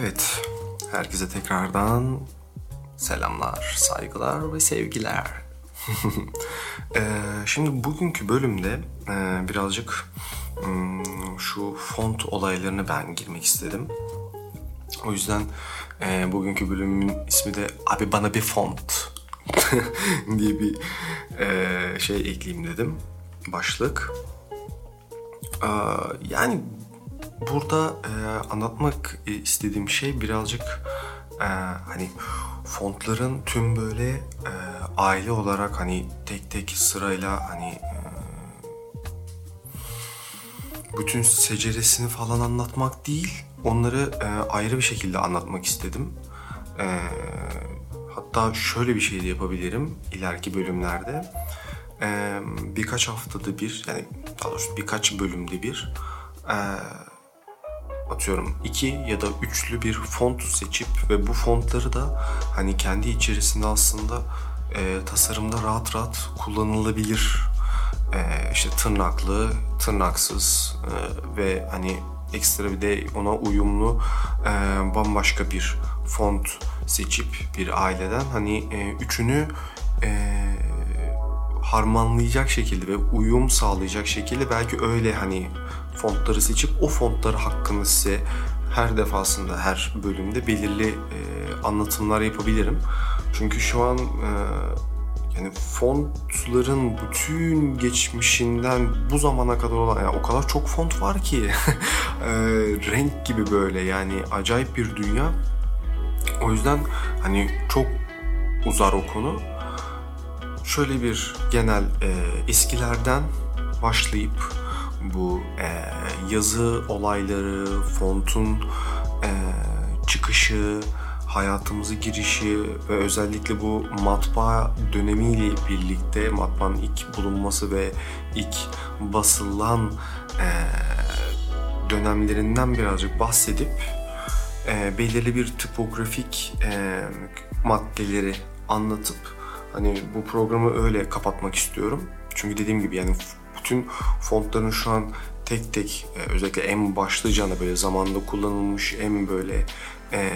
Evet, herkese tekrardan selamlar, saygılar ve sevgiler. Ee, şimdi bugünkü bölümde e, birazcık hmm, şu font olaylarına ben girmek istedim. O yüzden e, bugünkü bölümün ismi de abi bana bir font diye bir e, şey ekleyeyim dedim. Başlık. Yani burada e, anlatmak istediğim şey birazcık e, hani fontların tüm böyle e, aile olarak hani tek tek sırayla hani e, bütün seceresini falan anlatmak değil onları e, ayrı bir şekilde anlatmak istedim. E, hatta şöyle bir şey de yapabilirim ileriki bölümlerde. E, birkaç haftada bir yani daha doğrusu birkaç bölümde bir e, atıyorum iki ya da üçlü bir font seçip ve bu fontları da hani kendi içerisinde aslında e, tasarımda rahat rahat kullanılabilir. E, işte tırnaklı, tırnaksız e, ve hani ekstra bir de ona uyumlu e, bambaşka bir font seçip bir aileden hani e, üçünü e, harmanlayacak şekilde ve uyum sağlayacak şekilde belki öyle hani fontları seçip o fontları hakkında size her defasında her bölümde belirli e, anlatımlar yapabilirim. Çünkü şu an e, yani fontların bütün geçmişinden bu zamana kadar olan yani o kadar çok font var ki e, renk gibi böyle yani acayip bir dünya. O yüzden hani çok uzar o konu. Şöyle bir genel e, eskilerden başlayıp bu e, yazı olayları, fontun e, çıkışı, hayatımızı girişi ve özellikle bu matbaa dönemiyle birlikte matbaanın ilk bulunması ve ilk basılan e, dönemlerinden birazcık bahsedip e, belirli bir tipografik e, maddeleri anlatıp hani bu programı öyle kapatmak istiyorum. Çünkü dediğim gibi yani bütün fontların şu an tek tek e, özellikle en başlıcana böyle zamanda kullanılmış en böyle e,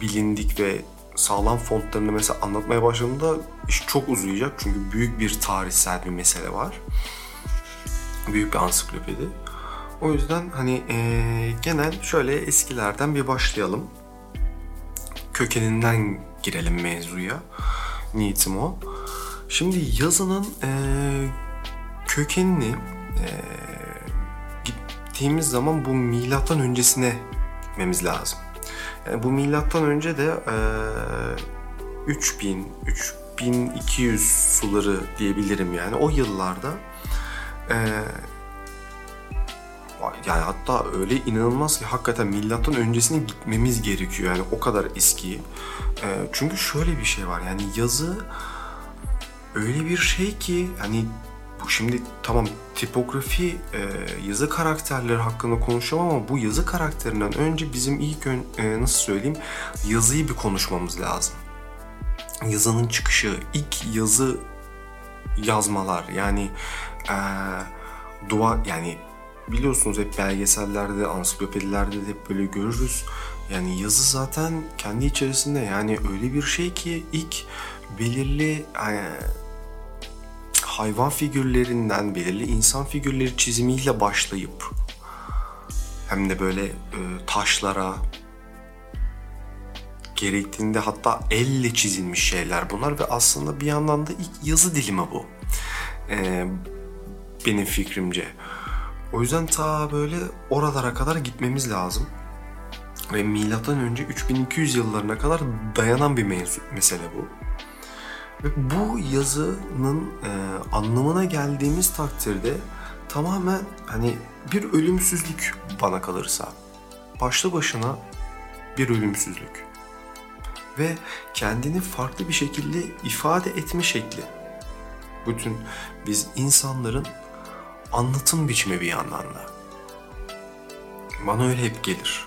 bilindik ve sağlam fontlarını mesela anlatmaya başladığımda iş çok uzayacak çünkü büyük bir tarihsel bir mesele var. Büyük bir ansiklopedi. O yüzden hani e, genel şöyle eskilerden bir başlayalım. Kökeninden girelim mevzuya. Niyetim o. Şimdi yazının e, kökenini e, gittiğimiz zaman bu milattan öncesine gitmemiz lazım. Yani bu milattan önce de e, 3000 3200 suları diyebilirim yani o yıllarda e, yani hatta öyle inanılmaz ki hakikaten milattan öncesine gitmemiz gerekiyor yani o kadar eski. E, çünkü şöyle bir şey var yani yazı öyle bir şey ki hani bu şimdi tamam tipografi e, yazı karakterleri hakkında konuşacağım ama bu yazı karakterinden önce bizim ilk ön, e, nasıl söyleyeyim yazıyı bir konuşmamız lazım. Yazının çıkışı, ilk yazı yazmalar yani e, dua yani biliyorsunuz hep belgesellerde, ansiklopedilerde de hep böyle görürüz. Yani yazı zaten kendi içerisinde yani öyle bir şey ki ilk belirli e, hayvan figürlerinden belirli insan figürleri çizimiyle başlayıp hem de böyle e, taşlara gerektiğinde hatta elle çizilmiş şeyler bunlar ve aslında bir yandan da ilk yazı dilimi bu. E, benim fikrimce. O yüzden ta böyle oralara kadar gitmemiz lazım. Ve milattan önce 3200 yıllarına kadar dayanan bir mevzu, mesele bu. Ve bu yazının e, anlamına geldiğimiz takdirde tamamen hani bir ölümsüzlük bana kalırsa. Başlı başına bir ölümsüzlük. Ve kendini farklı bir şekilde ifade etme şekli. Bütün biz insanların anlatım biçimi bir yandan da. Bana öyle hep gelir.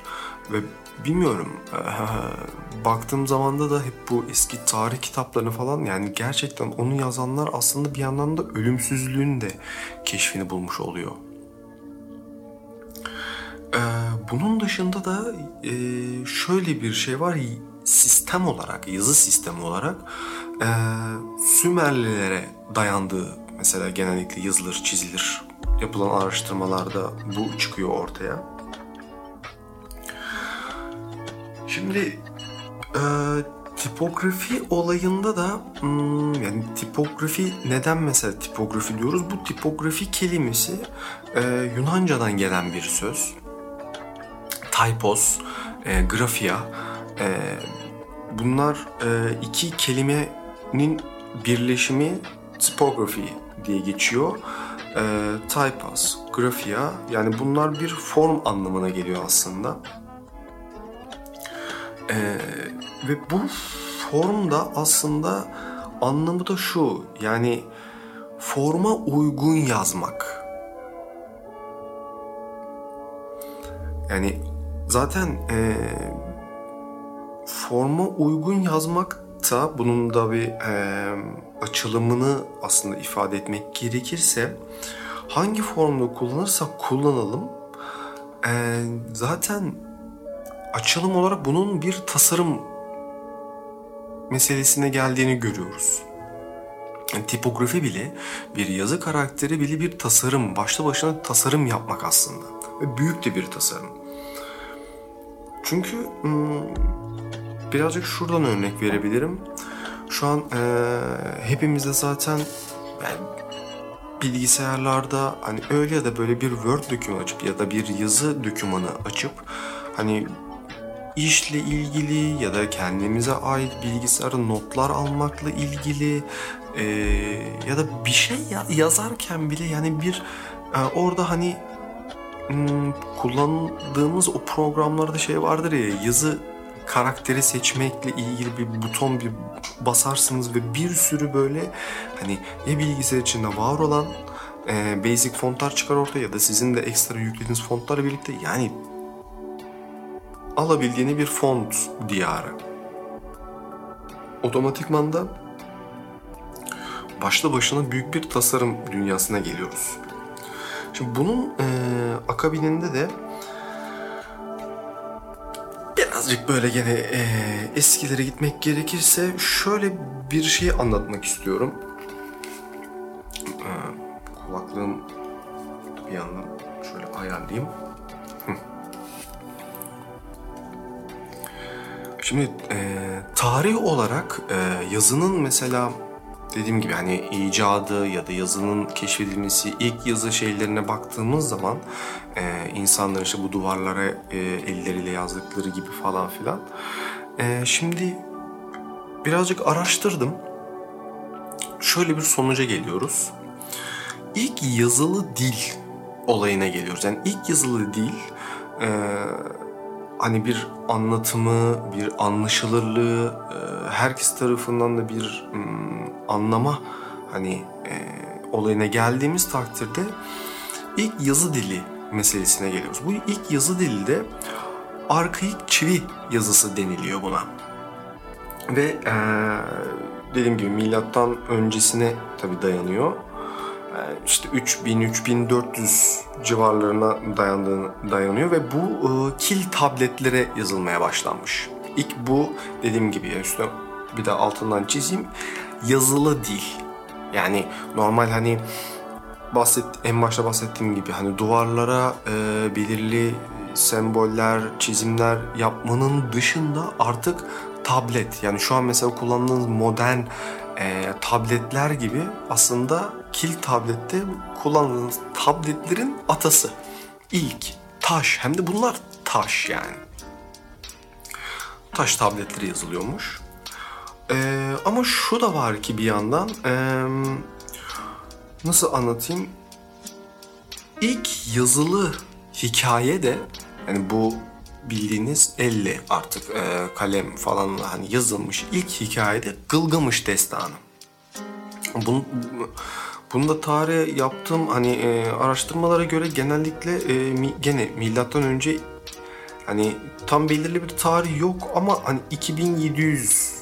Ve bilmiyorum baktığım zamanda da hep bu eski tarih kitaplarını falan yani gerçekten onu yazanlar aslında bir yandan da ölümsüzlüğün de keşfini bulmuş oluyor. bunun dışında da e, şöyle bir şey var sistem olarak yazı sistemi olarak e, Sümerlilere dayandığı mesela genellikle yazılır çizilir yapılan araştırmalarda bu çıkıyor ortaya. Şimdi e, tipografi olayında da hmm, yani tipografi neden mesela tipografi diyoruz? Bu tipografi kelimesi e, Yunanca'dan gelen bir söz. Typos, e, grafia. E, bunlar e, iki kelimenin birleşimi typography diye geçiyor. E, typos, grafia yani bunlar bir form anlamına geliyor aslında. Ee, ve bu formda aslında anlamı da şu yani forma uygun yazmak. Yani zaten e, forma uygun yazmak da bunun da bir e, açılımını aslında ifade etmek gerekirse hangi formda kullanırsak kullanalım e, zaten açılım olarak bunun bir tasarım meselesine geldiğini görüyoruz. Yani tipografi bile bir yazı karakteri bile bir tasarım, başlı başına tasarım yapmak aslında. Ve büyük de bir tasarım. Çünkü birazcık şuradan örnek verebilirim. Şu an e, hepimizde zaten yani bilgisayarlarda hani öyle ya da böyle bir Word dokümanı açıp ya da bir yazı dokümanı açıp hani işle ilgili ya da kendimize ait bilgisayara notlar almakla ilgili e, ya da bir şey ya, yazarken bile yani bir e, orada hani hmm, kullandığımız o programlarda şey vardır ya yazı karakteri seçmekle ilgili bir buton bir basarsınız ve bir sürü böyle hani ya bilgisayar içinde var olan e, basic fontlar çıkar ortaya ya da sizin de ekstra yüklediğiniz fontlarla birlikte yani alabildiğini bir font diyarı. Otomatikman da başlı başına büyük bir tasarım dünyasına geliyoruz. Şimdi bunun e, akabininde de birazcık böyle gene e, eskilere gitmek gerekirse şöyle bir şey anlatmak istiyorum. E, kulaklığım bir yandan şöyle ayarlayayım. Şimdi e, tarih olarak e, yazının mesela dediğim gibi hani icadı ya da yazının keşfedilmesi ilk yazı şeylerine baktığımız zaman e, insanların işte bu duvarlara e, elleriyle yazdıkları gibi falan filan. E, şimdi birazcık araştırdım. Şöyle bir sonuca geliyoruz. İlk yazılı dil olayına geliyoruz. Yani ilk yazılı dil e, hani bir anlatımı, bir anlaşılırlığı, e, herkes tarafından da bir hmm, anlama hani e, olayına geldiğimiz takdirde ilk yazı dili meselesine geliyoruz. Bu ilk yazı dili de arkaik çivi yazısı deniliyor buna. Ve ee, dediğim gibi milattan öncesine tabi dayanıyor. E, işte 3000-3400 civarlarına dayandığını, dayanıyor ve bu e, kil tabletlere yazılmaya başlanmış. İlk bu dediğim gibi ya üstüne bir de altından çizeyim yazılı dil. Yani normal hani bahset en başta bahsettiğim gibi hani duvarlara e, belirli semboller, çizimler yapmanın dışında artık tablet yani şu an mesela kullandığınız modern e, tabletler gibi aslında kil tablette kullandığınız tabletlerin atası. İlk taş hem de bunlar taş yani. Taş tabletleri yazılıyormuş. Ee, ama şu da var ki bir yandan ee, nasıl anlatayım? İlk yazılı hikaye de yani bu bildiğiniz elle artık e, kalem falan hani yazılmış ilk hikayede Gılgamış destanı. Bunu, bunu da tarih yaptığım hani e, araştırmalara göre genellikle e, mi, gene milattan önce hani tam belirli bir tarih yok ama hani 2700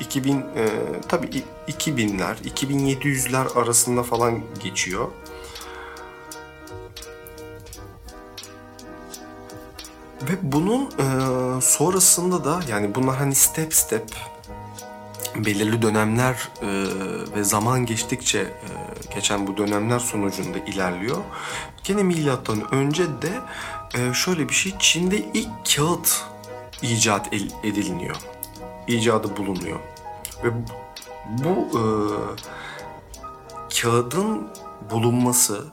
2000 e, tabii 2000'ler 2700'ler arasında falan geçiyor. Ve bunun e, sonrasında da yani bunlar hani step step belirli dönemler e, ve zaman geçtikçe e, geçen bu dönemler sonucunda ilerliyor. Gene milattan önce de e, şöyle bir şey Çin'de ilk kağıt icat ediliniyor. İcadı bulunuyor. Ve bu e, kağıdın bulunması,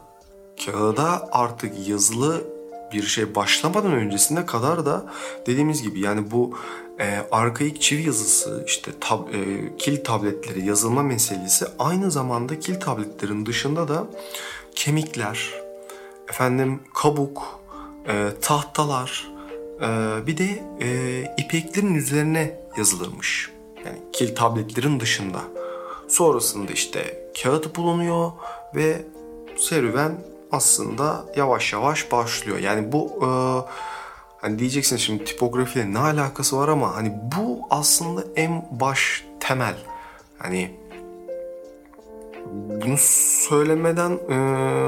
kağıda artık yazılı bir şey başlamadan öncesine kadar da dediğimiz gibi yani bu e, arkaik çivi yazısı işte tab, e, kil tabletleri yazılma meselesi aynı zamanda kil tabletlerin dışında da kemikler, efendim kabuk, e, tahtalar, e, bir de e, ipeklerin üzerine yazılırmış. Yani kil tabletlerin dışında. Sonrasında işte kağıt bulunuyor ve serüven aslında yavaş yavaş başlıyor. Yani bu e, hani diyeceksin şimdi tipografiyle ne alakası var ama hani bu aslında en baş temel. Hani bunu söylemeden e,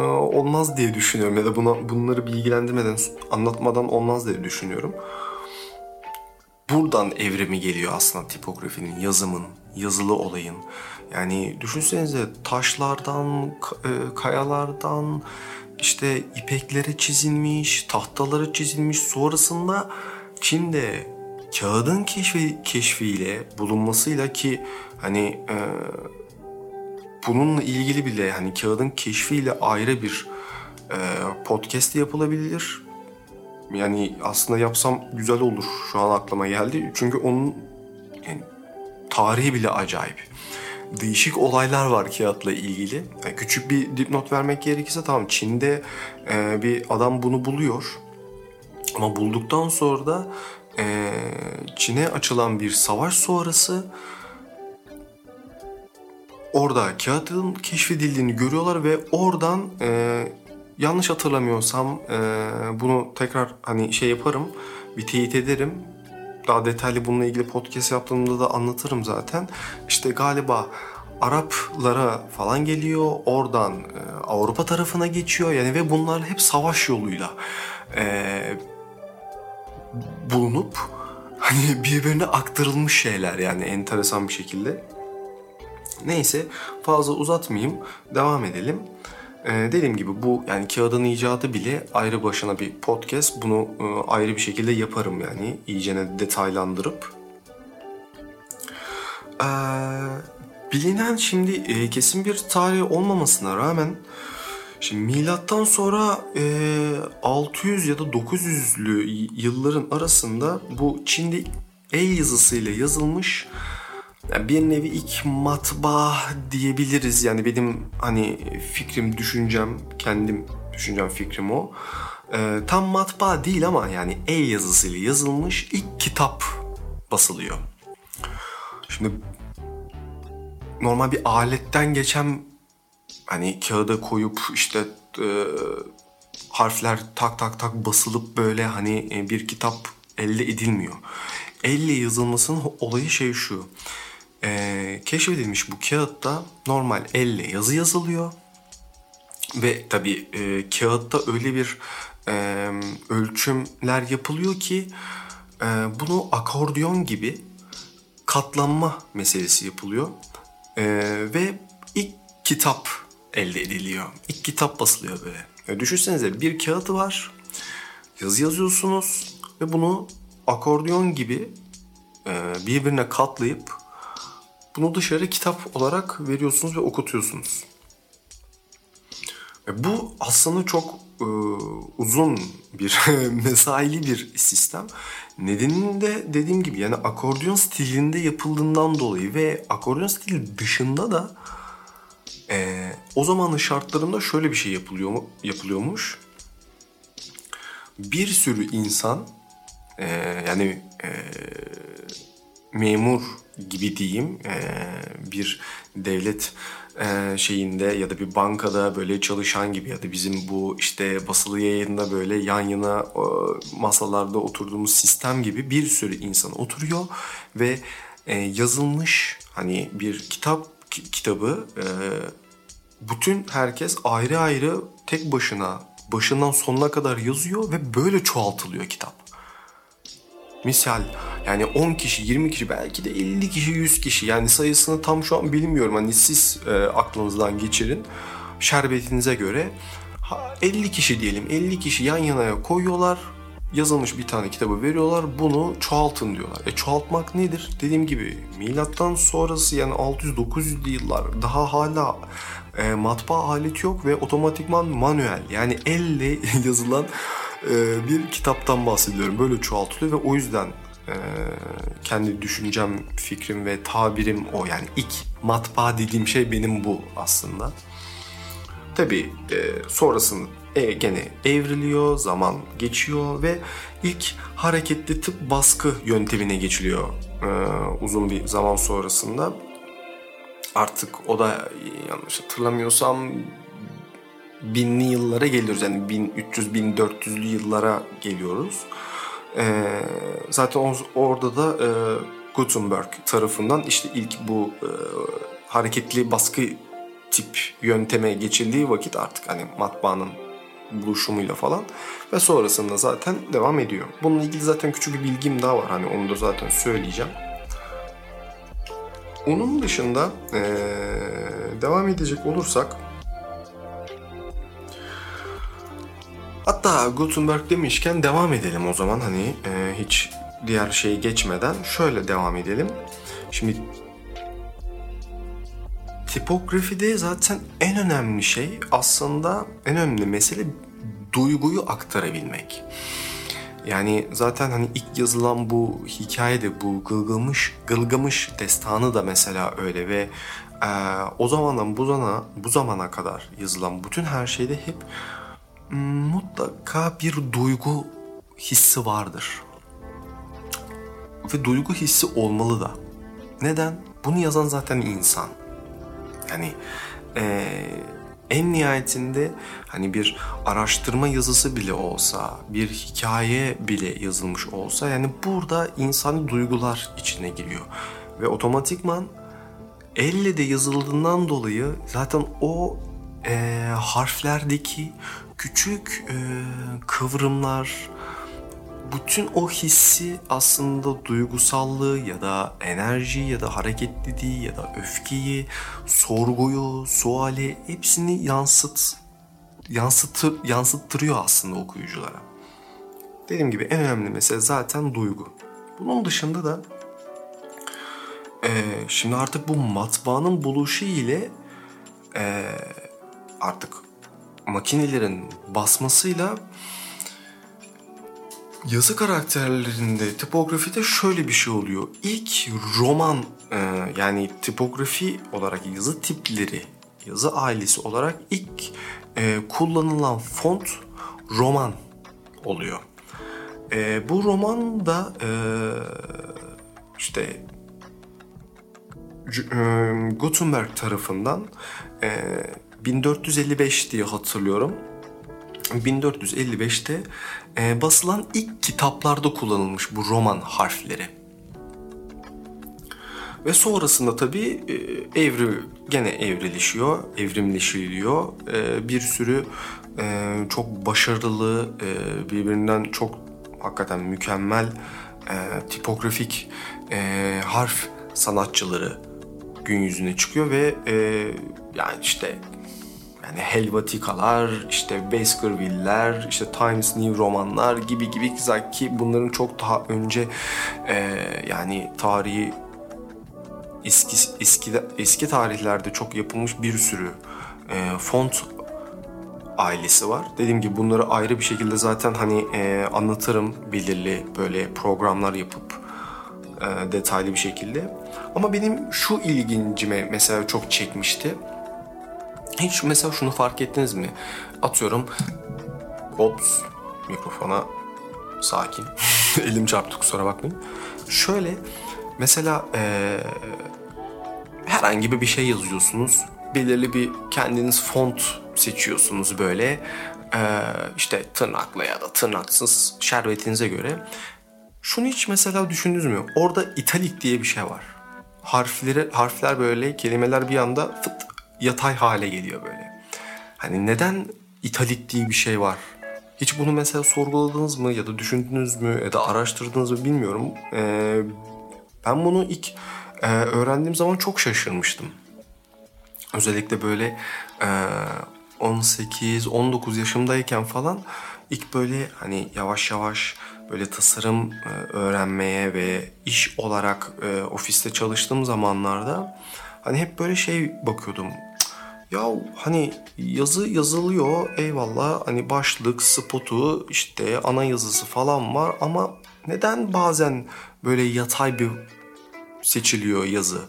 olmaz diye düşünüyorum ya da buna bunları bilgilendirmeden anlatmadan olmaz diye düşünüyorum. Buradan evrimi geliyor aslında tipografinin, yazımın, yazılı olayın. Yani düşünsenize taşlardan, e, kayalardan, işte ipeklere çizilmiş, tahtalara çizilmiş. Sonrasında Çin'de kağıdın keşfi, keşfiyle, bulunmasıyla ki hani e, bununla ilgili bile hani kağıdın keşfiyle ayrı bir e, podcast yapılabilir. Yani aslında yapsam güzel olur. Şu an aklıma geldi. Çünkü onun yani, tarihi bile acayip değişik olaylar var kağıtla ilgili. Yani küçük bir dipnot vermek gerekirse tamam Çin'de e, bir adam bunu buluyor. Ama bulduktan sonra da e, Çin'e açılan bir savaş sonrası orada kağıtın keşfedildiğini görüyorlar ve oradan e, yanlış hatırlamıyorsam e, bunu tekrar hani şey yaparım bir teyit ederim daha detaylı bununla ilgili podcast yaptığımda da anlatırım zaten. İşte galiba Araplara falan geliyor. Oradan e, Avrupa tarafına geçiyor. Yani ve bunlar hep savaş yoluyla e, bulunup hani birbirine aktarılmış şeyler yani enteresan bir şekilde. Neyse fazla uzatmayayım. Devam edelim. Ee, dediğim gibi bu yani kağıdın icadı bile ayrı başına bir podcast. Bunu e, ayrı bir şekilde yaparım yani iyicene detaylandırıp. Ee, bilinen şimdi e, kesin bir tarih olmamasına rağmen Şimdi milattan sonra e, 600 ya da 900'lü yılların arasında bu Çin'de el yazısıyla yazılmış bir nevi ilk matbaa diyebiliriz. Yani benim hani fikrim, düşüncem, kendim düşüncem, fikrim o. Ee, tam matbaa değil ama yani el yazısıyla yazılmış ilk kitap basılıyor. Şimdi normal bir aletten geçen hani kağıda koyup işte e, harfler tak tak tak basılıp böyle hani e, bir kitap elde edilmiyor. Elle yazılmasının olayı şey şu e, keşfedilmiş bu kağıtta normal elle yazı yazılıyor. Ve tabii e, kağıtta öyle bir e, ölçümler yapılıyor ki e, bunu akordiyon gibi katlanma meselesi yapılıyor. E, ve ilk kitap elde ediliyor. İlk kitap basılıyor böyle. E, düşünsenize bir kağıtı var. Yazı yazıyorsunuz ve bunu akordiyon gibi e, birbirine katlayıp bunu dışarı kitap olarak veriyorsunuz ve okutuyorsunuz. Ve bu aslında çok e, uzun bir mesaili bir sistem. Nedenini de dediğim gibi yani akordeon stilinde yapıldığından dolayı ve akordeon stili dışında da e, o zamanın şartlarında şöyle bir şey yapılıyor mu, yapılıyormuş. Bir sürü insan e, yani e, memur gibi diyeyim bir devlet şeyinde ya da bir bankada böyle çalışan gibi ya da bizim bu işte basılı yayında böyle yan yana masalarda oturduğumuz sistem gibi bir sürü insan oturuyor ve yazılmış hani bir kitap kitabı bütün herkes ayrı ayrı tek başına başından sonuna kadar yazıyor ve böyle çoğaltılıyor kitap. Misal yani 10 kişi, 20 kişi, belki de 50 kişi, 100 kişi. Yani sayısını tam şu an bilmiyorum. Hani siz e, aklınızdan geçirin. Şerbetinize göre 50 kişi diyelim. 50 kişi yan yanaya koyuyorlar. Yazılmış bir tane kitabı veriyorlar. Bunu çoğaltın diyorlar. E çoğaltmak nedir? Dediğim gibi milattan sonrası yani 600-900'lü yıllar daha hala e, matbaa aleti yok ve otomatikman manuel yani elle yazılan e, bir kitaptan bahsediyorum. Böyle çoğaltılıyor ve o yüzden e, kendi düşüncem, fikrim ve tabirim o. Yani ilk matbaa dediğim şey benim bu aslında. Tabi e, sonrasında e, gene evriliyor, zaman geçiyor ve ilk hareketli tıp baskı yöntemine geçiliyor e, uzun bir zaman sonrasında. Artık o da yanlış hatırlamıyorsam binli yıllara geliyoruz. Yani 1300-1400'lü yıllara geliyoruz. E, zaten orada da e, Gutenberg tarafından işte ilk bu e, hareketli baskı tip yönteme geçildiği vakit artık hani matbaanın buluşumuyla falan ve sonrasında zaten devam ediyor. Bununla ilgili zaten küçük bir bilgim daha var. Hani onu da zaten söyleyeceğim. Onun dışında ee, devam edecek olursak Hatta Gutenberg demişken devam edelim o zaman hani e, hiç diğer şeyi geçmeden şöyle devam edelim. Şimdi tipografide zaten en önemli şey aslında en önemli mesele duyguyu aktarabilmek. Yani zaten hani ilk yazılan bu hikayede bu Gılgamış, Gılgamış destanı da mesela öyle ve e, o zamandan bu zamana, bu zamana kadar yazılan bütün her şeyde hep mutlaka bir duygu hissi vardır. Ve duygu hissi olmalı da. Neden? Bunu yazan zaten insan. Yani ee, en nihayetinde hani bir araştırma yazısı bile olsa, bir hikaye bile yazılmış olsa yani burada insani duygular içine giriyor. Ve otomatikman elle de yazıldığından dolayı zaten o e, harflerdeki küçük e, kıvrımlar, bütün o hissi aslında duygusallığı ya da enerji ya da hareketliliği ya da öfkeyi, sorguyu, suali hepsini yansıt yansıtır, yansıttırıyor aslında okuyuculara. Dediğim gibi en önemli mesele zaten duygu. Bunun dışında da e, şimdi artık bu matbaanın buluşu ile e, artık makinelerin basmasıyla yazı karakterlerinde tipografide şöyle bir şey oluyor. İlk roman e, yani tipografi olarak yazı tipleri, yazı ailesi olarak ilk e, kullanılan font roman oluyor. E, bu roman da işte Gutenberg tarafından 1455 diye hatırlıyorum. 1455'te e, basılan ilk kitaplarda kullanılmış bu roman harfleri. Ve sonrasında tabii e, evri gene evrilişiyor, evrimleşiliyor. E, bir sürü e, çok başarılı, e, birbirinden çok hakikaten mükemmel e, tipografik e, harf sanatçıları gün yüzüne çıkıyor ve e, yani işte yani Helvatikalar, işte Baskerville'ler, işte Times New romanlar gibi gibi ki bunların çok daha önce e, yani tarihi eski eski eski tarihlerde çok yapılmış bir sürü e, font ailesi var. Dediğim gibi bunları ayrı bir şekilde zaten hani e, anlatırım belirli böyle programlar yapıp e, detaylı bir şekilde. Ama benim şu ilgincime mesela çok çekmişti. Hiç mesela şunu fark ettiniz mi? Atıyorum. Ops. Mikrofona sakin. Elim çarptı kusura bakmayın. Şöyle mesela ee, herhangi bir şey yazıyorsunuz. Belirli bir kendiniz font seçiyorsunuz böyle. Ee, işte tırnakla ya da tırnaksız şerbetinize göre. Şunu hiç mesela düşündünüz mü? Orada italik diye bir şey var. Harfleri, harfler böyle, kelimeler bir anda fıt yatay hale geliyor böyle. Hani neden italik diye bir şey var? Hiç bunu mesela sorguladınız mı ya da düşündünüz mü ya da araştırdınız mı bilmiyorum. Ee, ben bunu ilk e, öğrendiğim zaman çok şaşırmıştım. Özellikle böyle e, 18-19 yaşımdayken falan ilk böyle hani yavaş yavaş böyle tasarım e, öğrenmeye ve iş olarak e, ofiste çalıştığım zamanlarda hani hep böyle şey bakıyordum. Ya hani yazı yazılıyor eyvallah hani başlık, spotu işte ana yazısı falan var ama neden bazen böyle yatay bir seçiliyor yazı?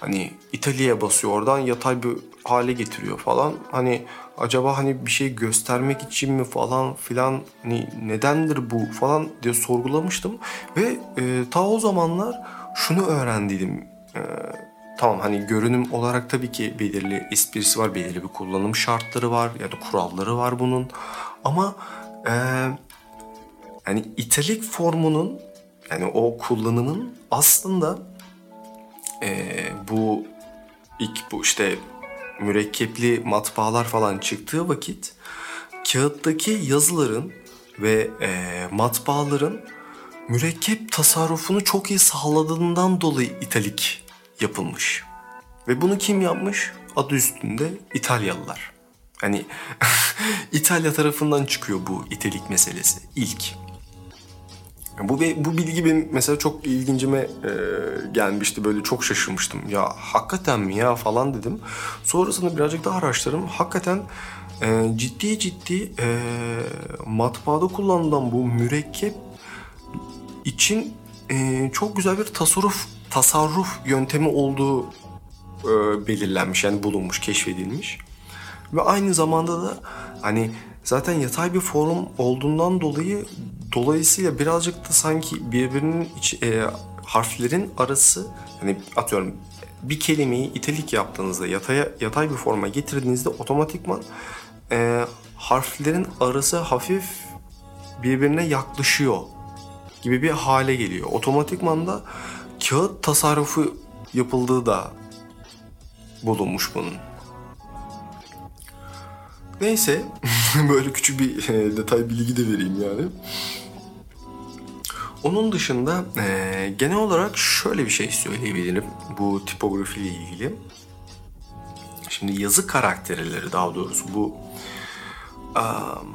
Hani İtalya'ya basıyor oradan yatay bir hale getiriyor falan. Hani acaba hani bir şey göstermek için mi falan filan hani nedendir bu falan diye sorgulamıştım. Ve e, ta o zamanlar şunu öğrendiydim. E, tamam hani görünüm olarak tabii ki belirli esprisi var, belirli bir kullanım şartları var ya da kuralları var bunun. Ama e, yani italik formunun yani o kullanımın aslında e, bu ilk bu işte mürekkepli matbaalar falan çıktığı vakit kağıttaki yazıların ve e, matbaaların mürekkep tasarrufunu çok iyi sağladığından dolayı italik yapılmış. Ve bunu kim yapmış? Adı üstünde İtalyalılar. Hani İtalya tarafından çıkıyor bu italik meselesi ilk. Bu bu bilgi benim mesela çok ilgincime e, gelmişti. Böyle çok şaşırmıştım. Ya hakikaten mi ya falan dedim. Sonrasında birazcık daha araştırdım. Hakikaten e, ciddi ciddi e, matbaada kullanılan bu mürekkep için e, çok güzel bir tasarruf tasarruf yöntemi olduğu e, belirlenmiş. Yani bulunmuş, keşfedilmiş. Ve aynı zamanda da hani zaten yatay bir form olduğundan dolayı dolayısıyla birazcık da sanki birbirinin iç, e, harflerin arası hani atıyorum bir kelimeyi italik yaptığınızda yataya, yatay bir forma getirdiğinizde otomatikman e, harflerin arası hafif birbirine yaklaşıyor gibi bir hale geliyor. Otomatikman da kağıt tasarrufu yapıldığı da bulunmuş bunun. Neyse böyle küçük bir e, detay bilgi de vereyim yani. Onun dışında e, genel olarak şöyle bir şey söyleyebilirim bu tipografi ile ilgili. Şimdi yazı karakterleri daha doğrusu bu um,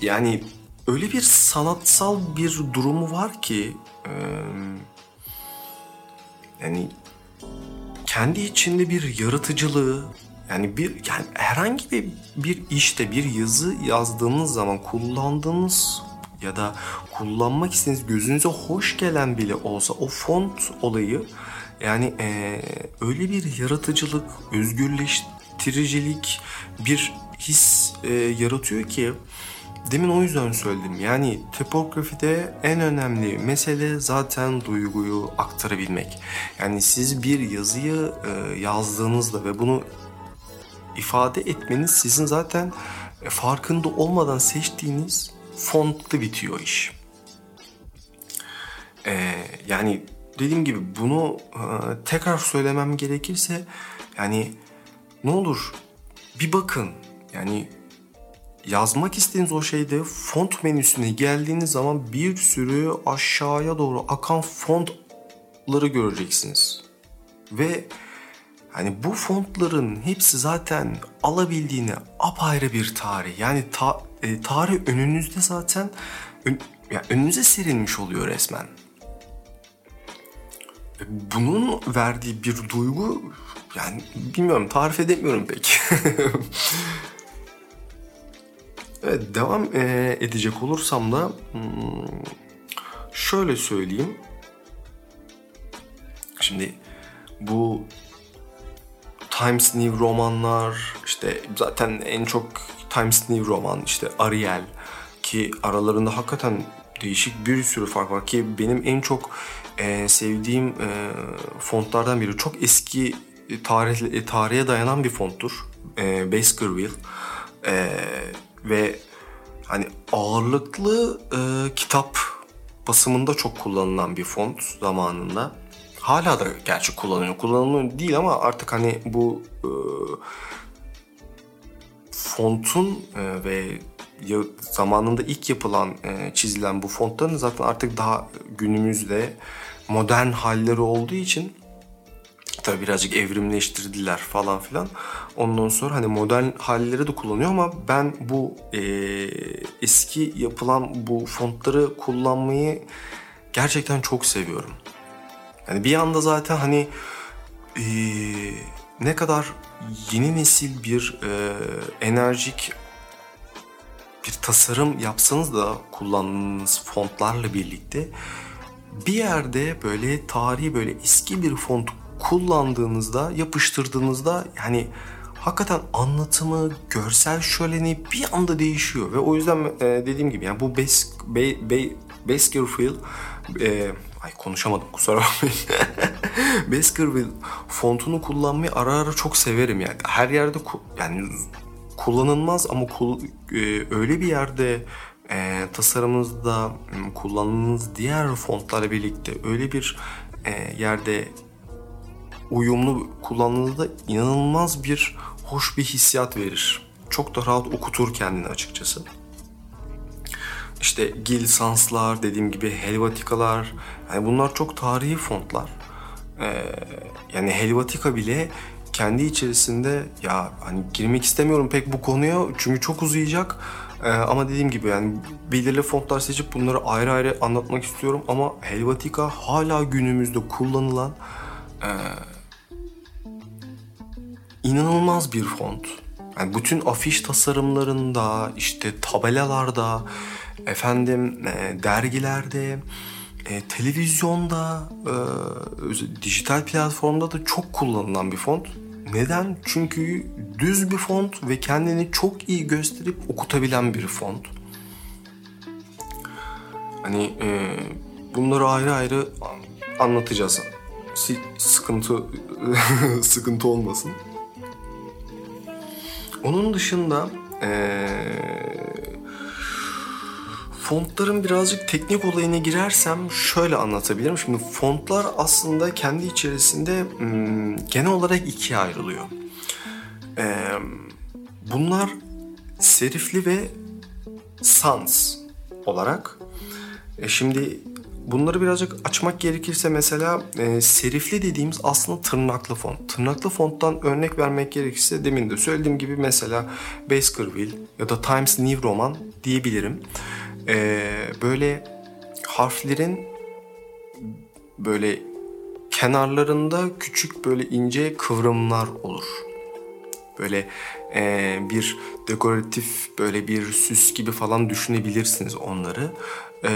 yani öyle bir sanatsal bir durumu var ki um, yani kendi içinde bir yaratıcılığı yani bir yani herhangi bir bir işte bir yazı yazdığınız zaman kullandığınız ya da kullanmak istediğiniz gözünüze hoş gelen bile olsa o font olayı yani e, öyle bir yaratıcılık, özgürleştiricilik bir his e, yaratıyor ki demin o yüzden söyledim. Yani tipografide en önemli mesele zaten duyguyu aktarabilmek. Yani siz bir yazıyı e, yazdığınızda ve bunu ifade etmeniz sizin zaten farkında olmadan seçtiğiniz fontla bitiyor iş. Ee, yani dediğim gibi bunu e, tekrar söylemem gerekirse yani ne olur bir bakın yani yazmak istediğiniz o şeyde font menüsüne geldiğiniz zaman bir sürü aşağıya doğru akan fontları göreceksiniz. Ve hani bu fontların hepsi zaten alabildiğini apayrı bir tarih. Yani ta, e, tarih önünüzde zaten ön, yani önünüze serilmiş oluyor resmen. E, bunun verdiği bir duygu yani bilmiyorum tarif edemiyorum pek. evet devam e, edecek olursam da hmm, şöyle söyleyeyim. Şimdi bu Times New romanlar işte zaten en çok Times New roman işte Ariel ki aralarında hakikaten değişik bir sürü fark var ki benim en çok e, sevdiğim e, fontlardan biri çok eski tarih e, tarihe dayanan bir fonttur. E, Baskerville e, ve hani ağırlıklı e, kitap basımında çok kullanılan bir font zamanında. Hala da gerçi kullanılıyor. Kullanılıyor değil ama artık hani bu e, fontun e, ve zamanında ilk yapılan e, çizilen bu fontların zaten artık daha günümüzde modern halleri olduğu için tabii birazcık evrimleştirdiler falan filan. Ondan sonra hani modern halleri de kullanıyor ama ben bu e, eski yapılan bu fontları kullanmayı gerçekten çok seviyorum. Yani bir anda zaten hani e, ne kadar yeni nesil bir e, enerjik bir tasarım yapsanız da kullandığınız fontlarla birlikte bir yerde böyle tarihi böyle eski bir font kullandığınızda, yapıştırdığınızda yani hakikaten anlatımı, görsel şöleni bir anda değişiyor ve o yüzden e, dediğim gibi yani bu Bas Be, Be, Baskerville e, ay konuşamadım kusura bakmayın. Baskerville fontunu kullanmayı ara ara çok severim yani. Her yerde yani kullanılmaz ama kul, e, öyle bir yerde e, tasarımınızda kullandığınız diğer fontlarla birlikte öyle bir e, yerde uyumlu kullandığınızda inanılmaz bir hoş bir hissiyat verir. Çok da rahat okutur kendini açıkçası. İşte Gil Sans'lar, dediğim gibi Helvatikalar, yani bunlar çok tarihi fontlar. Ee, yani Helvatika bile kendi içerisinde ya hani girmek istemiyorum pek bu konuya çünkü çok uzayacak. Ee, ama dediğim gibi yani belirli fontlar seçip bunları ayrı ayrı anlatmak istiyorum ama Helvatika hala günümüzde kullanılan e, inanılmaz bir font. Yani bütün afiş tasarımlarında, işte tabelalarda, efendim e, dergilerde, e, televizyonda, e, dijital platformda da çok kullanılan bir font. Neden? Çünkü düz bir font ve kendini çok iyi gösterip okutabilen bir font. Hani e, bunları ayrı ayrı anlatacağız. Sıkıntı sıkıntı olmasın. Onun dışında ee, fontların birazcık teknik olayına girersem şöyle anlatabilirim. Şimdi fontlar aslında kendi içerisinde hmm, genel olarak ikiye ayrılıyor. Ee, bunlar serifli ve sans olarak. E şimdi Bunları birazcık açmak gerekirse mesela e, serifli dediğimiz aslında tırnaklı font. Tırnaklı fonttan örnek vermek gerekirse demin de söylediğim gibi mesela Baskerville ya da Times New Roman diyebilirim. E, böyle harflerin böyle kenarlarında küçük böyle ince kıvrımlar olur. Böyle e, bir dekoratif böyle bir süs gibi falan düşünebilirsiniz onları. Eee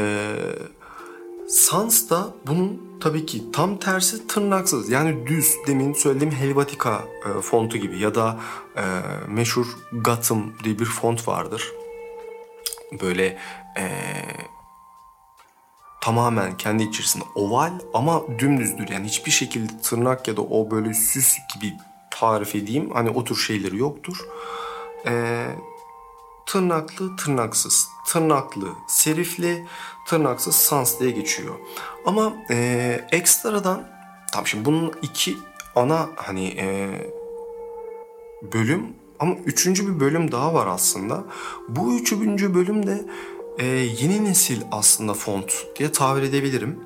Sans da bunun tabii ki tam tersi tırnaksız yani düz demin söylediğim Helvetica e, fontu gibi ya da e, meşhur Gotham diye bir font vardır. Böyle e, tamamen kendi içerisinde oval ama dümdüzdür. Yani hiçbir şekilde tırnak ya da o böyle süs gibi tarif edeyim hani o tür şeyleri yoktur. E, tırnaklı, tırnaksız, tırnaklı, serifli, tırnaksız sans diye geçiyor. Ama e, ekstradan tam şimdi bunun iki ana hani e, bölüm ama üçüncü bir bölüm daha var aslında. Bu üçüncü bölüm de e, yeni nesil aslında font diye tabir edebilirim.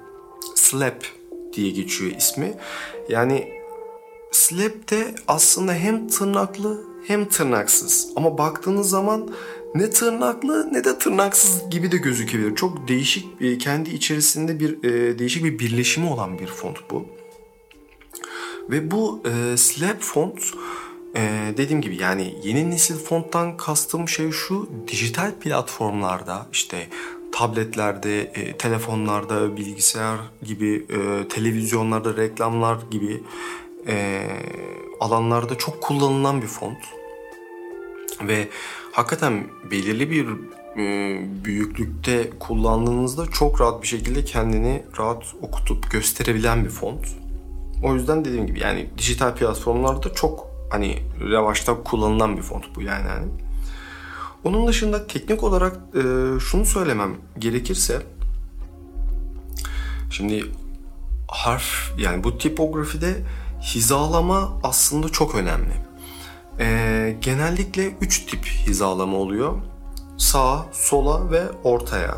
Slap diye geçiyor ismi. Yani Slap de aslında hem tırnaklı hem tırnaksız. Ama baktığınız zaman ne tırnaklı ne de tırnaksız gibi de gözükebilir. Çok değişik e, kendi içerisinde bir e, değişik bir birleşimi olan bir font bu. Ve bu e, slab font e, dediğim gibi yani yeni nesil fonttan kastım şey şu dijital platformlarda işte tabletlerde, e, telefonlarda, bilgisayar gibi, e, televizyonlarda, reklamlar gibi e, alanlarda çok kullanılan bir font. Ve hakikaten belirli bir e, büyüklükte kullandığınızda çok rahat bir şekilde kendini rahat okutup gösterebilen bir font. O yüzden dediğim gibi yani dijital platformlarda çok hani revaçta kullanılan bir font bu yani. yani. Onun dışında teknik olarak e, şunu söylemem gerekirse şimdi harf yani bu tipografide hizalama aslında çok önemli. Ee, genellikle 3 tip hizalama oluyor. sağa, sola ve ortaya.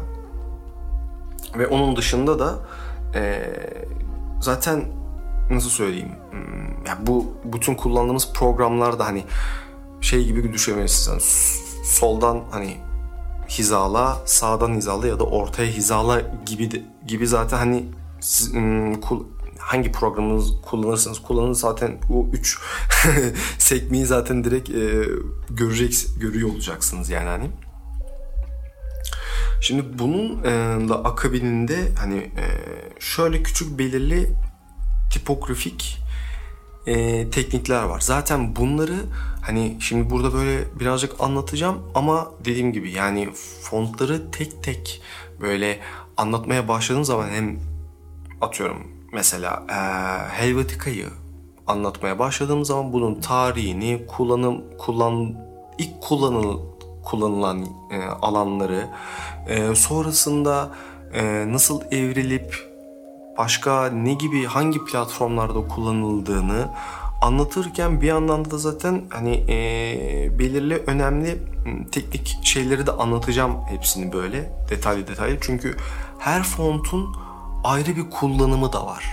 Ve onun dışında da e, zaten nasıl söyleyeyim? Hmm, ya bu bütün kullandığımız programlarda hani şey gibi düşünebilirsiniz. Yani soldan hani hizala, sağdan hizala ya da ortaya hizala gibi de, gibi zaten hani siz, hmm, hangi programınız kullanırsanız kullanın zaten o üç sekmeyi zaten direkt e, görecek görüyor olacaksınız yani hani. Şimdi bunun e, da akabininde hani e, şöyle küçük belirli tipografik e, teknikler var. Zaten bunları hani şimdi burada böyle birazcık anlatacağım ama dediğim gibi yani fontları tek tek böyle anlatmaya başladığım zaman hem atıyorum mesela e, Helvetica'yı anlatmaya başladığım zaman bunun tarihini, kullanım kullan ilk kullanıl kullanılan e, alanları, e, sonrasında e, nasıl evrilip başka ne gibi hangi platformlarda kullanıldığını anlatırken bir yandan da zaten hani e, belirli önemli teknik şeyleri de anlatacağım hepsini böyle detaylı detaylı. Çünkü her fontun ayrı bir kullanımı da var.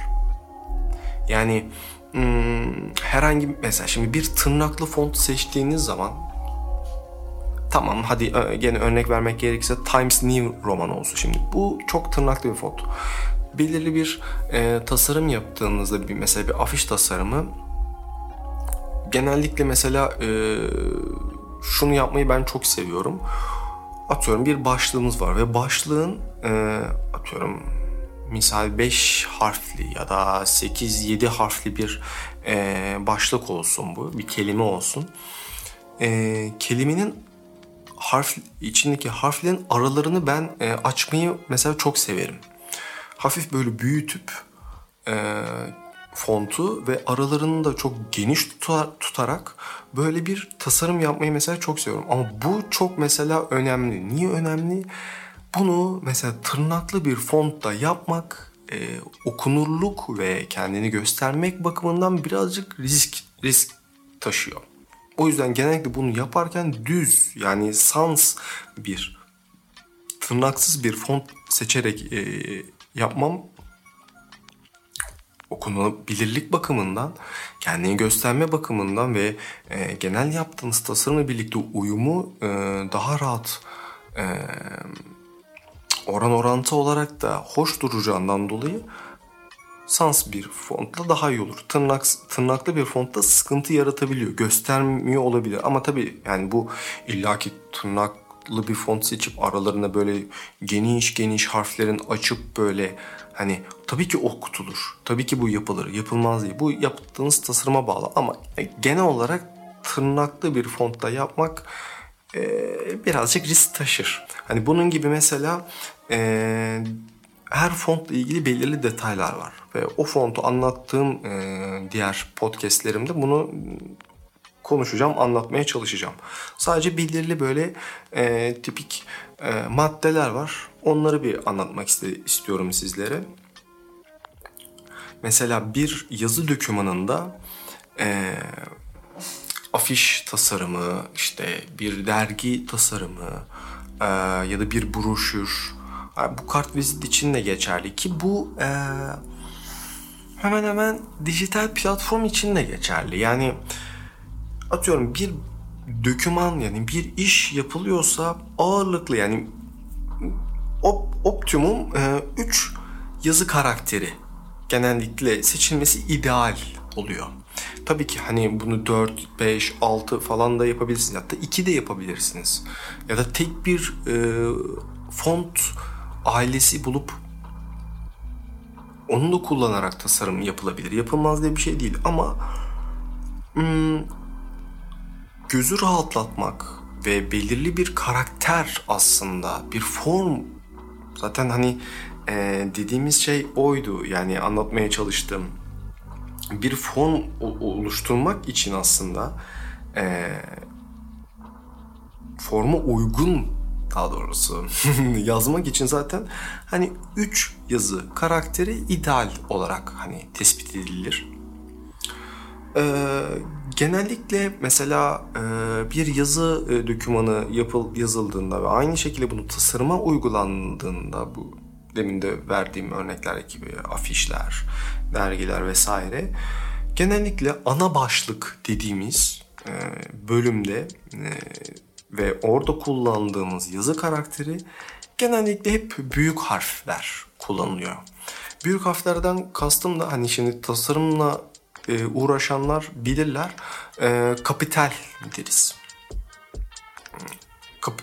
Yani hmm, herhangi mesela şimdi bir tırnaklı font seçtiğiniz zaman tamam hadi gene örnek vermek gerekirse Times New Roman olsun şimdi. Bu çok tırnaklı bir font belirli bir e, tasarım yaptığınızda bir mesela bir afiş tasarımı genellikle mesela e, şunu yapmayı ben çok seviyorum. Atıyorum bir başlığımız var ve başlığın e, atıyorum misal 5 harfli ya da 8-7 harfli bir e, başlık olsun bu. Bir kelime olsun. E, kelimenin harf içindeki harflerin aralarını ben e, açmayı mesela çok severim hafif böyle büyütüp e, fontu ve aralarını da çok geniş tutar, tutarak böyle bir tasarım yapmayı mesela çok seviyorum. Ama bu çok mesela önemli. Niye önemli? Bunu mesela tırnaklı bir fontta yapmak e, okunurluk ve kendini göstermek bakımından birazcık risk risk taşıyor. O yüzden genellikle bunu yaparken düz yani sans bir tırnaksız bir font seçerek e, yapmam okunabilirlik bakımından, kendini gösterme bakımından ve e, genel yaptığınız tasarımla birlikte uyumu e, daha rahat e, oran orantı olarak da hoş duracağından dolayı sans bir fontla daha iyi olur. Tırnak, tırnaklı bir fontta sıkıntı yaratabiliyor. Göstermiyor olabilir. Ama tabii yani bu illaki tırnak bir font seçip aralarına böyle geniş geniş harflerin açıp böyle hani tabii ki okutulur. Tabii ki bu yapılır. Yapılmaz değil. Bu yaptığınız tasarıma bağlı ama genel olarak tırnaklı bir fontta yapmak e, birazcık risk taşır. Hani bunun gibi mesela e, her fontla ilgili belirli detaylar var ve o fontu anlattığım e, diğer podcastlerimde bunu konuşacağım, anlatmaya çalışacağım. Sadece belirli böyle e, tipik e, maddeler var. Onları bir anlatmak istiyorum sizlere. Mesela bir yazı dokümanında e, afiş tasarımı, işte bir dergi tasarımı e, ya da bir broşür, yani bu kart vizit için de geçerli ki bu e, hemen hemen dijital platform için de geçerli. Yani atıyorum bir döküman yani bir iş yapılıyorsa ağırlıklı yani op, optimum 3 e, yazı karakteri genellikle seçilmesi ideal oluyor. Tabii ki hani bunu 4, 5, 6 falan da yapabilirsiniz. Hatta 2 de yapabilirsiniz. Ya da tek bir e, font ailesi bulup onu da kullanarak tasarım yapılabilir. Yapılmaz diye bir şey değil ama hmm, gözü rahatlatmak ve belirli bir karakter aslında bir form zaten hani e, dediğimiz şey oydu yani anlatmaya çalıştım bir form oluşturmak için aslında e, forma uygun daha doğrusu yazmak için zaten hani üç yazı karakteri ideal olarak hani tespit edilir. e, genellikle mesela e, bir yazı e, dokümanı yapıl yazıldığında ve aynı şekilde bunu tasarıma uygulandığında bu demin de verdiğim örnekler gibi afişler, dergiler vesaire genellikle ana başlık dediğimiz e, bölümde e, ve orada kullandığımız yazı karakteri genellikle hep büyük harfler kullanılıyor. Büyük harflerden kastım da hani şimdi tasarımla e, uğraşanlar bilirler. Kapital deriz. Kap,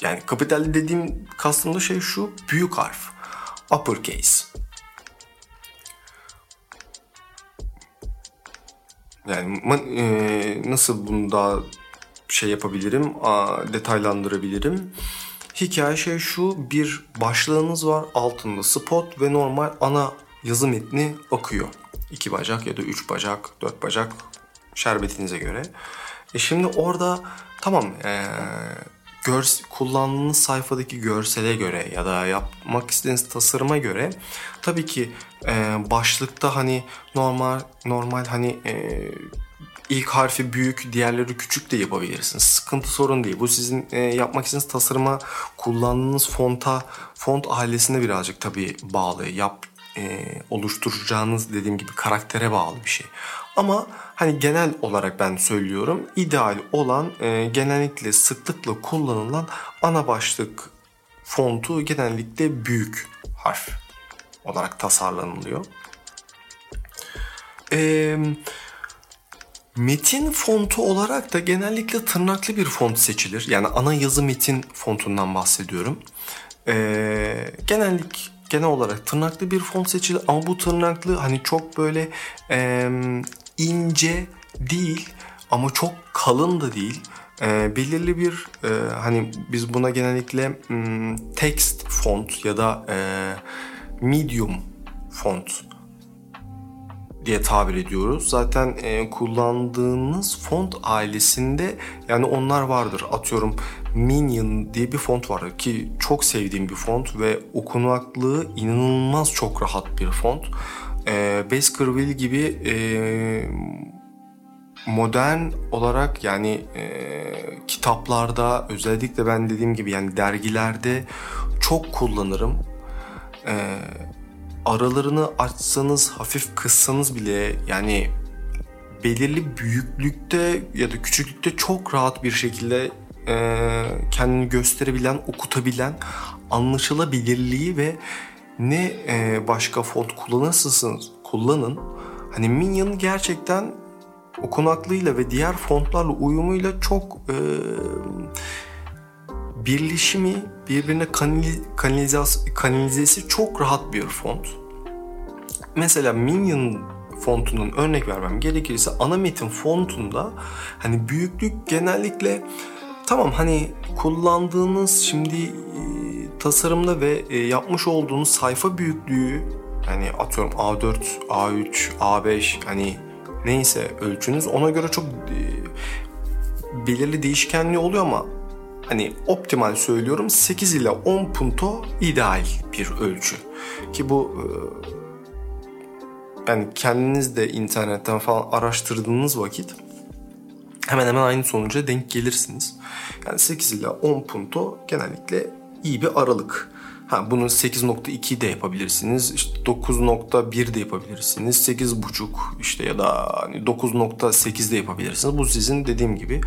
yani kapital dediğim kastım da şey şu büyük harf. Uppercase. Yani e, nasıl bunu daha şey yapabilirim, a, detaylandırabilirim. Hikaye şey şu, bir başlığınız var, altında spot ve normal ana yazı metni akıyor. İki bacak ya da üç bacak, dört bacak şerbetinize göre. E şimdi orada tamam ee, gör, kullandığınız sayfadaki görsele göre ya da yapmak istediğiniz tasarıma göre tabii ki e, başlıkta hani normal normal hani e, ilk harfi büyük, diğerleri küçük de yapabilirsiniz. Sıkıntı sorun değil. Bu sizin e, yapmak istediğiniz tasarıma kullandığınız fonta, font ailesine birazcık tabii bağlı. Yap e, oluşturacağınız dediğim gibi karaktere bağlı bir şey. Ama hani genel olarak ben söylüyorum ideal olan e, genellikle sıklıkla kullanılan ana başlık fontu genellikle büyük harf olarak tasarlanılıyor. Eee Metin fontu olarak da genellikle tırnaklı bir font seçilir. Yani ana yazı metin fontundan bahsediyorum. Ee, genellik genel olarak tırnaklı bir font seçilir ama bu tırnaklı hani çok böyle e, ince değil ama çok kalın da değil. E, belirli bir e, hani biz buna genellikle m, text font ya da e, medium font diye tabir ediyoruz. Zaten e, kullandığınız font ailesinde yani onlar vardır. Atıyorum Minion diye bir font var ki çok sevdiğim bir font ve okunaklığı inanılmaz çok rahat bir font. E, Baskerville gibi e, modern olarak yani e, kitaplarda özellikle ben dediğim gibi yani dergilerde çok kullanırım. E, aralarını açsanız, hafif kıssanız bile yani belirli büyüklükte ya da küçüklükte çok rahat bir şekilde e, kendini gösterebilen, okutabilen, anlaşılabilirliği ve ne e, başka font kullanırsınız kullanın. Hani Minion gerçekten okunaklığıyla ve diğer fontlarla uyumuyla çok e, birleşimi birbirine kanaliz kanalizesi çok rahat bir font. Mesela Minion fontunun örnek vermem gerekirse ana metin fontunda hani büyüklük genellikle tamam hani kullandığınız şimdi e, tasarımda ve e, yapmış olduğunuz sayfa büyüklüğü hani atıyorum A4, A3, A5 hani neyse ölçünüz ona göre çok e, belirli değişkenliği oluyor ama hani optimal söylüyorum 8 ile 10 punto ideal bir ölçü. Ki bu e, yani kendiniz de internetten falan araştırdığınız vakit hemen hemen aynı sonuca denk gelirsiniz. Yani 8 ile 10 punto genellikle iyi bir aralık. Ha bunu 8.2 de yapabilirsiniz. İşte 9.1 de yapabilirsiniz. 8.5 işte ya da hani 9.8 de yapabilirsiniz. Bu sizin dediğim gibi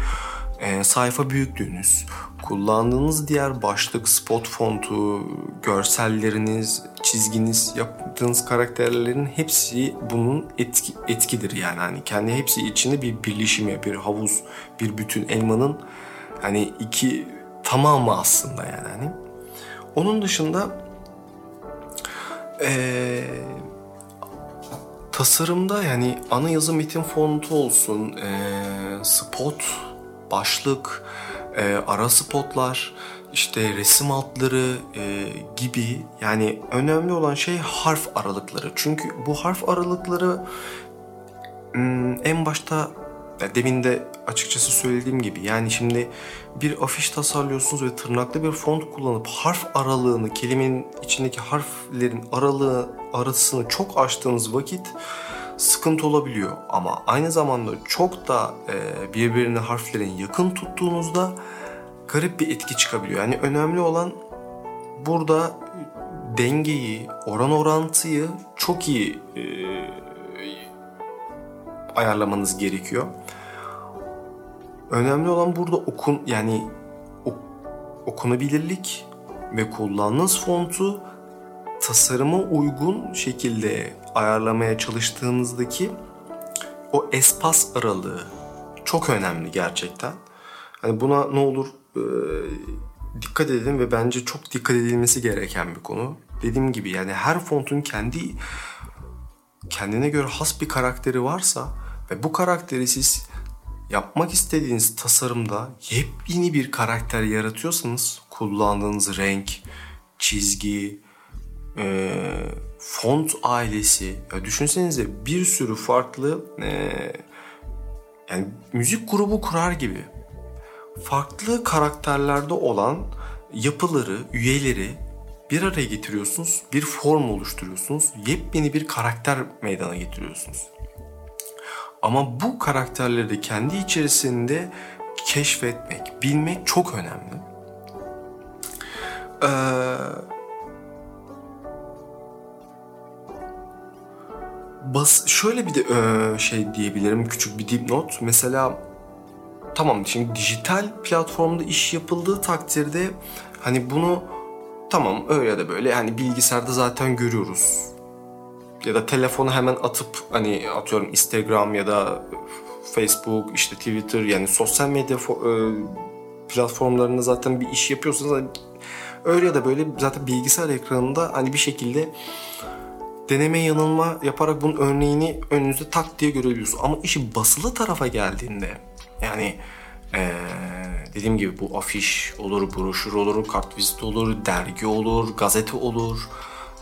e, sayfa büyüklüğünüz, kullandığınız diğer başlık, spot fontu, görselleriniz, çizginiz, yaptığınız karakterlerin hepsi bunun etki, etkidir yani. Hani kendi hepsi içinde bir birleşim bir havuz, bir bütün elmanın hani iki tamamı aslında yani. Hani. Onun dışında ee, tasarımda yani ana yazı metin fontu olsun, ee, spot başlık, e, ara spotlar, işte resim altları e, gibi yani önemli olan şey harf aralıkları. Çünkü bu harf aralıkları hmm, en başta demin de açıkçası söylediğim gibi yani şimdi bir afiş tasarlıyorsunuz ve tırnaklı bir font kullanıp harf aralığını kelimenin içindeki harflerin aralığı arasını çok açtığınız vakit sıkıntı olabiliyor. Ama aynı zamanda çok da e, birbirine harflerin yakın tuttuğunuzda garip bir etki çıkabiliyor. Yani önemli olan burada dengeyi, oran orantıyı çok iyi e, ayarlamanız gerekiyor. Önemli olan burada okun yani ok, okunabilirlik ve kullandığınız fontu tasarıma uygun şekilde ayarlamaya çalıştığınızdaki o espas aralığı çok önemli gerçekten. Hani buna ne olur e, dikkat edin ve bence çok dikkat edilmesi gereken bir konu. Dediğim gibi yani her fontun kendi kendine göre has bir karakteri varsa ve bu karakteri siz yapmak istediğiniz tasarımda yepyeni bir karakter yaratıyorsanız kullandığınız renk, çizgi, e, font ailesi ya düşünsenize bir sürü farklı e, yani müzik grubu kurar gibi farklı karakterlerde olan yapıları, üyeleri bir araya getiriyorsunuz, bir form oluşturuyorsunuz, yepyeni bir karakter meydana getiriyorsunuz. Ama bu karakterleri kendi içerisinde keşfetmek, bilmek çok önemli. Ee, bas şöyle bir de e, şey diyebilirim küçük bir dipnot. Mesela tamam şimdi dijital platformda iş yapıldığı takdirde hani bunu tamam öyle de böyle hani bilgisayarda zaten görüyoruz. Ya da telefonu hemen atıp hani atıyorum Instagram ya da Facebook işte Twitter yani sosyal medya e, platformlarında zaten bir iş yapıyorsanız hani öyle ya da böyle zaten bilgisayar ekranında hani bir şekilde deneme yanılma yaparak bunun örneğini önünüzde tak diye görebiliyorsunuz. Ama işi basılı tarafa geldiğinde yani ee, dediğim gibi bu afiş olur, broşür olur, kartvizit olur, dergi olur, gazete olur,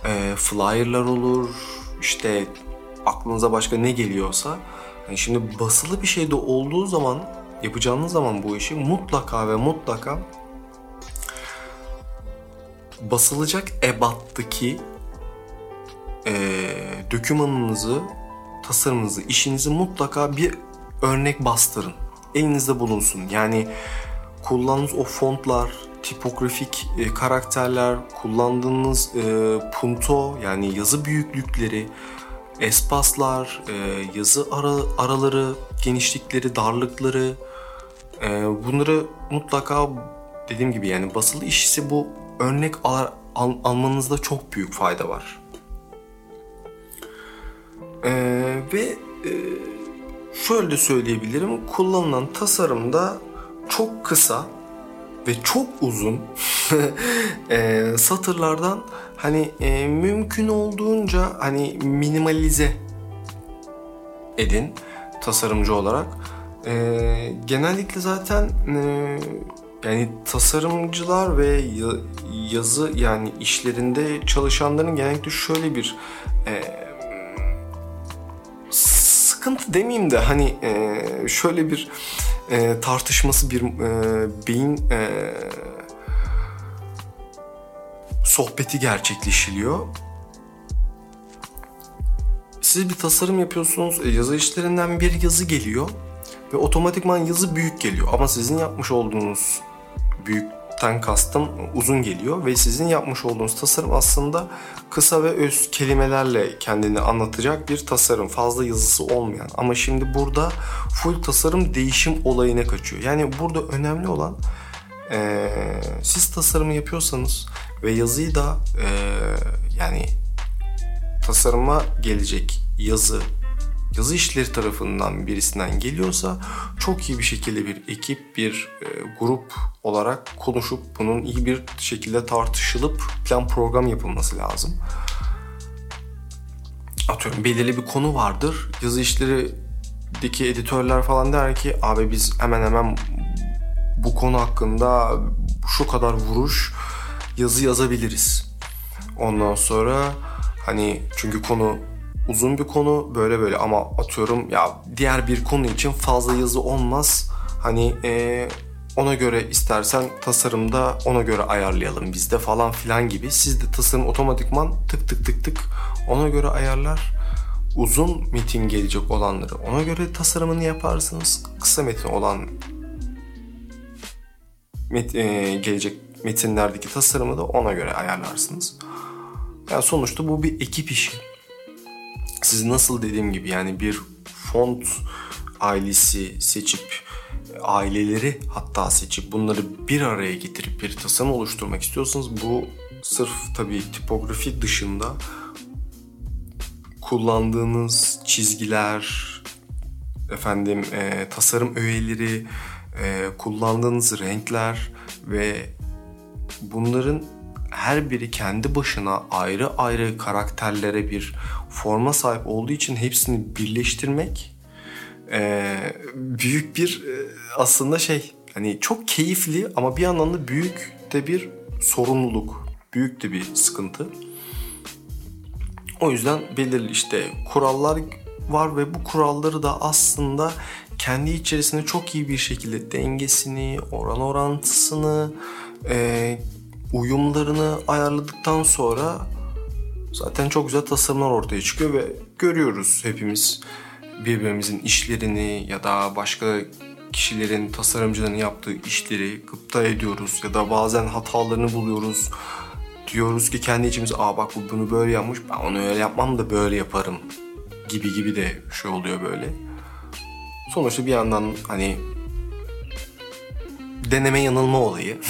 e, flyerlar olur, işte aklınıza başka ne geliyorsa. Yani şimdi basılı bir şey de olduğu zaman, yapacağınız zaman bu işi mutlaka ve mutlaka basılacak ebattaki e, dokümanınızı, tasarımınızı, işinizi mutlaka bir örnek bastırın. Elinizde bulunsun. Yani kullandığınız o fontlar, tipografik e, karakterler, kullandığınız e, punto yani yazı büyüklükleri, espaslar, e, yazı ara, araları, genişlikleri, darlıkları e, bunları mutlaka dediğim gibi yani basılı iş ise bu örnek al, al, almanızda çok büyük fayda var. E, ve e, şöyle söyleyebilirim kullanılan tasarımda çok kısa ve çok uzun e, satırlardan hani e, mümkün olduğunca hani minimalize edin tasarımcı olarak. E, genellikle zaten e, yani tasarımcılar ve yazı yani işlerinde çalışanların genellikle şöyle bir e, sıkıntı demeyeyim de hani e, şöyle bir e, tartışması bir e, beyin e, sohbeti gerçekleşiliyor. Siz bir tasarım yapıyorsunuz, e, yazı işlerinden bir yazı geliyor ve otomatikman yazı büyük geliyor. Ama sizin yapmış olduğunuz büyükten kastım uzun geliyor ve sizin yapmış olduğunuz tasarım aslında kısa ve öz kelimelerle kendini anlatacak bir tasarım. Fazla yazısı olmayan. Ama şimdi burada full tasarım değişim olayına kaçıyor. Yani burada önemli olan e, siz tasarımı yapıyorsanız ve yazıyı da e, yani tasarıma gelecek yazı yazı işleri tarafından birisinden geliyorsa çok iyi bir şekilde bir ekip, bir e, grup olarak konuşup bunun iyi bir şekilde tartışılıp plan program yapılması lazım. Atıyorum belirli bir konu vardır. Yazı işlerideki editörler falan der ki abi biz hemen hemen bu konu hakkında şu kadar vuruş yazı yazabiliriz. Ondan sonra hani çünkü konu uzun bir konu böyle böyle ama atıyorum ya diğer bir konu için fazla yazı olmaz. Hani e, ona göre istersen tasarımda ona göre ayarlayalım bizde falan filan gibi. Siz de tasarım otomatikman tık tık tık tık ona göre ayarlar. uzun metin gelecek olanları ona göre tasarımını yaparsınız. Kısa metin olan met, e, gelecek metinlerdeki tasarımı da ona göre ayarlarsınız. Yani sonuçta bu bir ekip işi. Siz nasıl dediğim gibi yani bir font ailesi seçip aileleri hatta seçip bunları bir araya getirip bir tasarım oluşturmak istiyorsanız bu sırf tabii tipografi dışında kullandığınız çizgiler, efendim e, tasarım öğeleri, e, kullandığınız renkler ve bunların her biri kendi başına ayrı ayrı karakterlere bir forma sahip olduğu için hepsini birleştirmek e, büyük bir e, aslında şey hani çok keyifli ama bir yandan da büyük de bir sorumluluk, büyük de bir sıkıntı. O yüzden belirli işte kurallar var ve bu kuralları da aslında kendi içerisinde çok iyi bir şekilde dengesini, oran orantısını, e, uyumlarını ayarladıktan sonra zaten çok güzel tasarımlar ortaya çıkıyor ve görüyoruz hepimiz birbirimizin işlerini ya da başka kişilerin tasarımcıların yaptığı işleri gıpta ediyoruz ya da bazen hatalarını buluyoruz. Diyoruz ki kendi içimize aa bak bu bunu böyle yapmış ben onu öyle yapmam da böyle yaparım gibi gibi de şey oluyor böyle. Sonuçta bir yandan hani deneme yanılma olayı.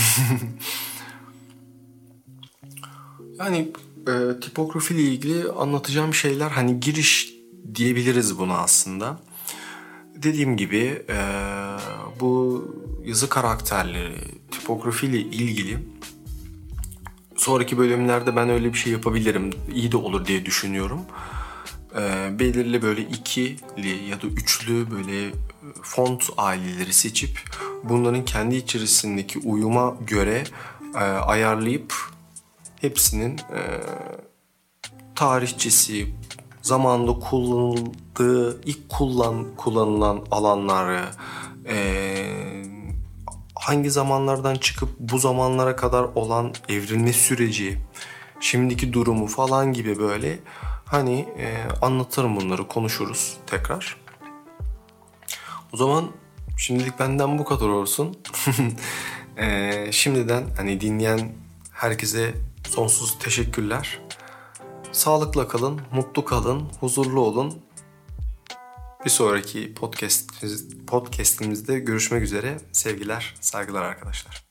yani e, tipografi ile ilgili anlatacağım şeyler hani giriş diyebiliriz buna aslında. Dediğim gibi e, bu yazı karakterleri, tipografi ile ilgili sonraki bölümlerde ben öyle bir şey yapabilirim. İyi de olur diye düşünüyorum. E, belirli böyle ikili ya da üçlü böyle font aileleri seçip bunların kendi içerisindeki uyuma göre e, ayarlayıp hepsinin e, tarihçesi, zamanında kullanıldığı, ilk kullan kullanılan alanları, e, hangi zamanlardan çıkıp bu zamanlara kadar olan evrilme süreci, şimdiki durumu falan gibi böyle hani e, anlatırım bunları konuşuruz tekrar. O zaman şimdilik benden bu kadar olsun. e, şimdiden hani dinleyen herkese sonsuz teşekkürler. Sağlıkla kalın, mutlu kalın, huzurlu olun. Bir sonraki podcast podcastimizde görüşmek üzere. Sevgiler, saygılar arkadaşlar.